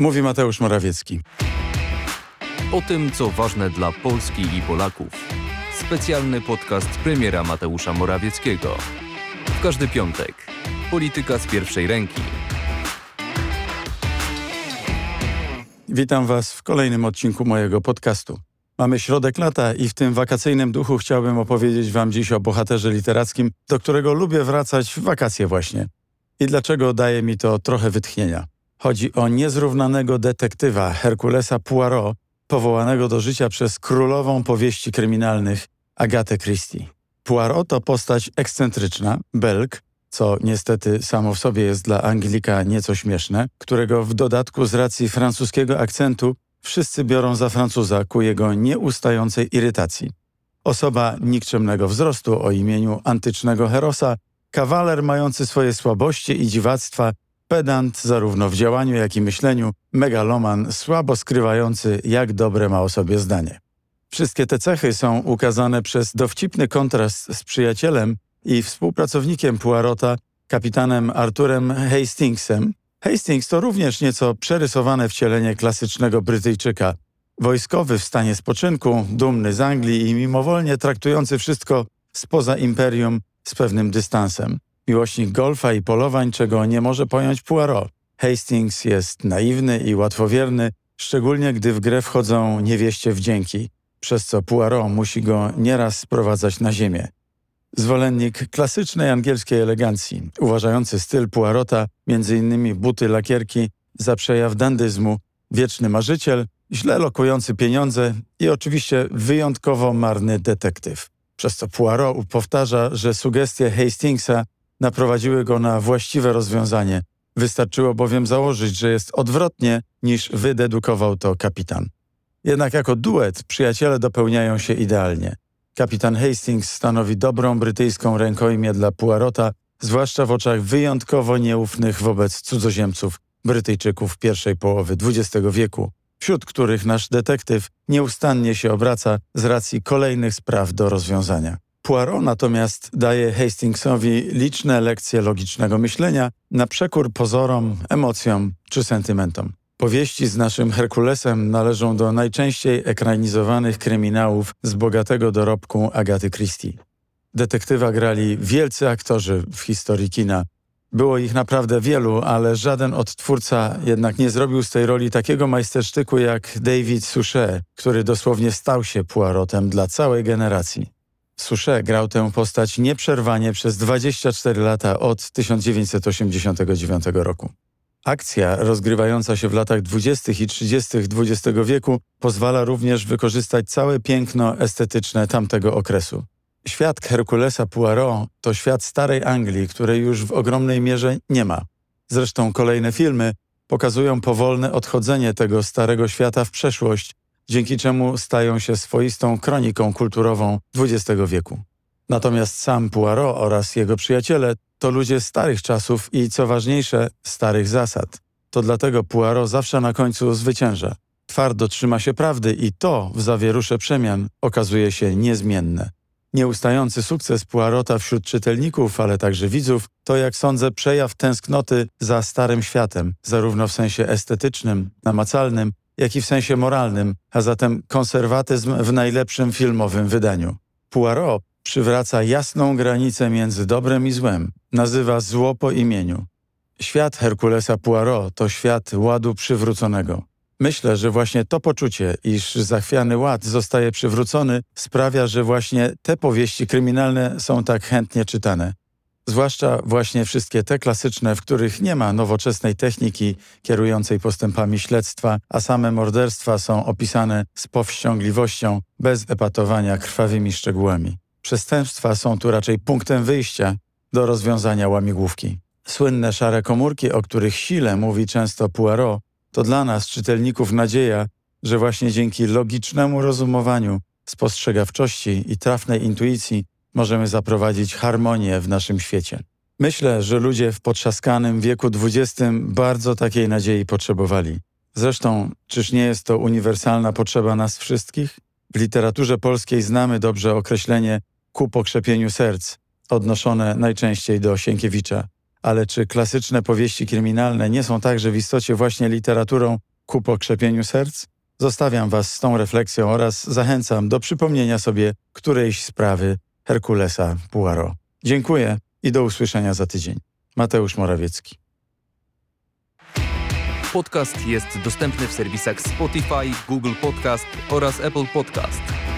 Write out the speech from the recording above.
Mówi Mateusz Morawiecki. O tym, co ważne dla Polski i Polaków. Specjalny podcast premiera Mateusza Morawieckiego. W każdy piątek. Polityka z pierwszej ręki. Witam Was w kolejnym odcinku mojego podcastu. Mamy środek lata i w tym wakacyjnym duchu chciałbym opowiedzieć Wam dziś o bohaterze literackim, do którego lubię wracać w wakacje właśnie. I dlaczego daje mi to trochę wytchnienia. Chodzi o niezrównanego detektywa Herkulesa Poirot, powołanego do życia przez królową powieści kryminalnych Agatę Christie. Poirot to postać ekscentryczna, belg, co niestety samo w sobie jest dla Anglika nieco śmieszne, którego w dodatku z racji francuskiego akcentu wszyscy biorą za Francuza ku jego nieustającej irytacji. Osoba nikczemnego wzrostu o imieniu antycznego Herosa, kawaler mający swoje słabości i dziwactwa, pedant zarówno w działaniu, jak i myśleniu, megaloman słabo skrywający, jak dobre ma o sobie zdanie. Wszystkie te cechy są ukazane przez dowcipny kontrast z przyjacielem i współpracownikiem Poirota, kapitanem Arturem Hastingsem. Hastings to również nieco przerysowane wcielenie klasycznego Brytyjczyka. Wojskowy w stanie spoczynku, dumny z Anglii i mimowolnie traktujący wszystko spoza imperium z pewnym dystansem. Miłośnik golfa i polowań, czego nie może pojąć Poirot. Hastings jest naiwny i łatwowierny, szczególnie gdy w grę wchodzą niewieście wdzięki, przez co Poirot musi go nieraz sprowadzać na ziemię. Zwolennik klasycznej angielskiej elegancji, uważający styl Poirota, m.in. buty lakierki, za przejaw dandyzmu, wieczny marzyciel, źle lokujący pieniądze i oczywiście wyjątkowo marny detektyw. Przez co Poirot powtarza, że sugestie Hastingsa naprowadziły go na właściwe rozwiązanie. Wystarczyło bowiem założyć, że jest odwrotnie niż wydedukował to kapitan. Jednak jako duet przyjaciele dopełniają się idealnie. Kapitan Hastings stanowi dobrą brytyjską rękojmię dla Poirota, zwłaszcza w oczach wyjątkowo nieufnych wobec cudzoziemców, Brytyjczyków pierwszej połowy XX wieku, wśród których nasz detektyw nieustannie się obraca z racji kolejnych spraw do rozwiązania. Poirot natomiast daje Hastingsowi liczne lekcje logicznego myślenia na przekór pozorom, emocjom czy sentymentom. Powieści z naszym Herkulesem należą do najczęściej ekranizowanych kryminałów z bogatego dorobku Agaty Christie. Detektywa grali wielcy aktorzy w historii kina. Było ich naprawdę wielu, ale żaden odtwórca jednak nie zrobił z tej roli takiego majstersztyku jak David Suchet, który dosłownie stał się Poirotem dla całej generacji. Suchet grał tę postać nieprzerwanie przez 24 lata od 1989 roku. Akcja rozgrywająca się w latach 20. i 30. XX wieku pozwala również wykorzystać całe piękno estetyczne tamtego okresu. Świat Herkulesa Poirot to świat starej Anglii, której już w ogromnej mierze nie ma. Zresztą kolejne filmy pokazują powolne odchodzenie tego starego świata w przeszłość, dzięki czemu stają się swoistą kroniką kulturową XX wieku. Natomiast sam Poirot oraz jego przyjaciele to ludzie starych czasów i, co ważniejsze, starych zasad. To dlatego Poirot zawsze na końcu zwycięża. Twardo trzyma się prawdy i to w zawierusze przemian okazuje się niezmienne. Nieustający sukces Poirota wśród czytelników, ale także widzów, to jak sądzę przejaw tęsknoty za starym światem, zarówno w sensie estetycznym, namacalnym, jak i w sensie moralnym, a zatem konserwatyzm w najlepszym filmowym wydaniu. Poirot przywraca jasną granicę między dobrem i złem, nazywa zło po imieniu. Świat Herkulesa Poirot to świat ładu przywróconego. Myślę, że właśnie to poczucie, iż zachwiany ład zostaje przywrócony, sprawia, że właśnie te powieści kryminalne są tak chętnie czytane. Zwłaszcza właśnie wszystkie te klasyczne, w których nie ma nowoczesnej techniki kierującej postępami śledztwa, a same morderstwa są opisane z powściągliwością, bez epatowania krwawymi szczegółami. Przestępstwa są tu raczej punktem wyjścia do rozwiązania łamigłówki. Słynne szare komórki, o których sile mówi często Poirot, to dla nas, czytelników, nadzieja, że właśnie dzięki logicznemu rozumowaniu, spostrzegawczości i trafnej intuicji możemy zaprowadzić harmonię w naszym świecie. Myślę, że ludzie w potrzaskanym wieku XX bardzo takiej nadziei potrzebowali. Zresztą, czyż nie jest to uniwersalna potrzeba nas wszystkich? W literaturze polskiej znamy dobrze określenie ku pokrzepieniu serc, odnoszone najczęściej do Sienkiewicza. Ale czy klasyczne powieści kryminalne nie są także w istocie właśnie literaturą ku pokrzepieniu serc? Zostawiam Was z tą refleksją oraz zachęcam do przypomnienia sobie którejś sprawy Herkulesa Poirot. Dziękuję i do usłyszenia za tydzień. Mateusz Morawiecki. Podcast jest dostępny w serwisach Spotify, Google Podcast oraz Apple Podcast.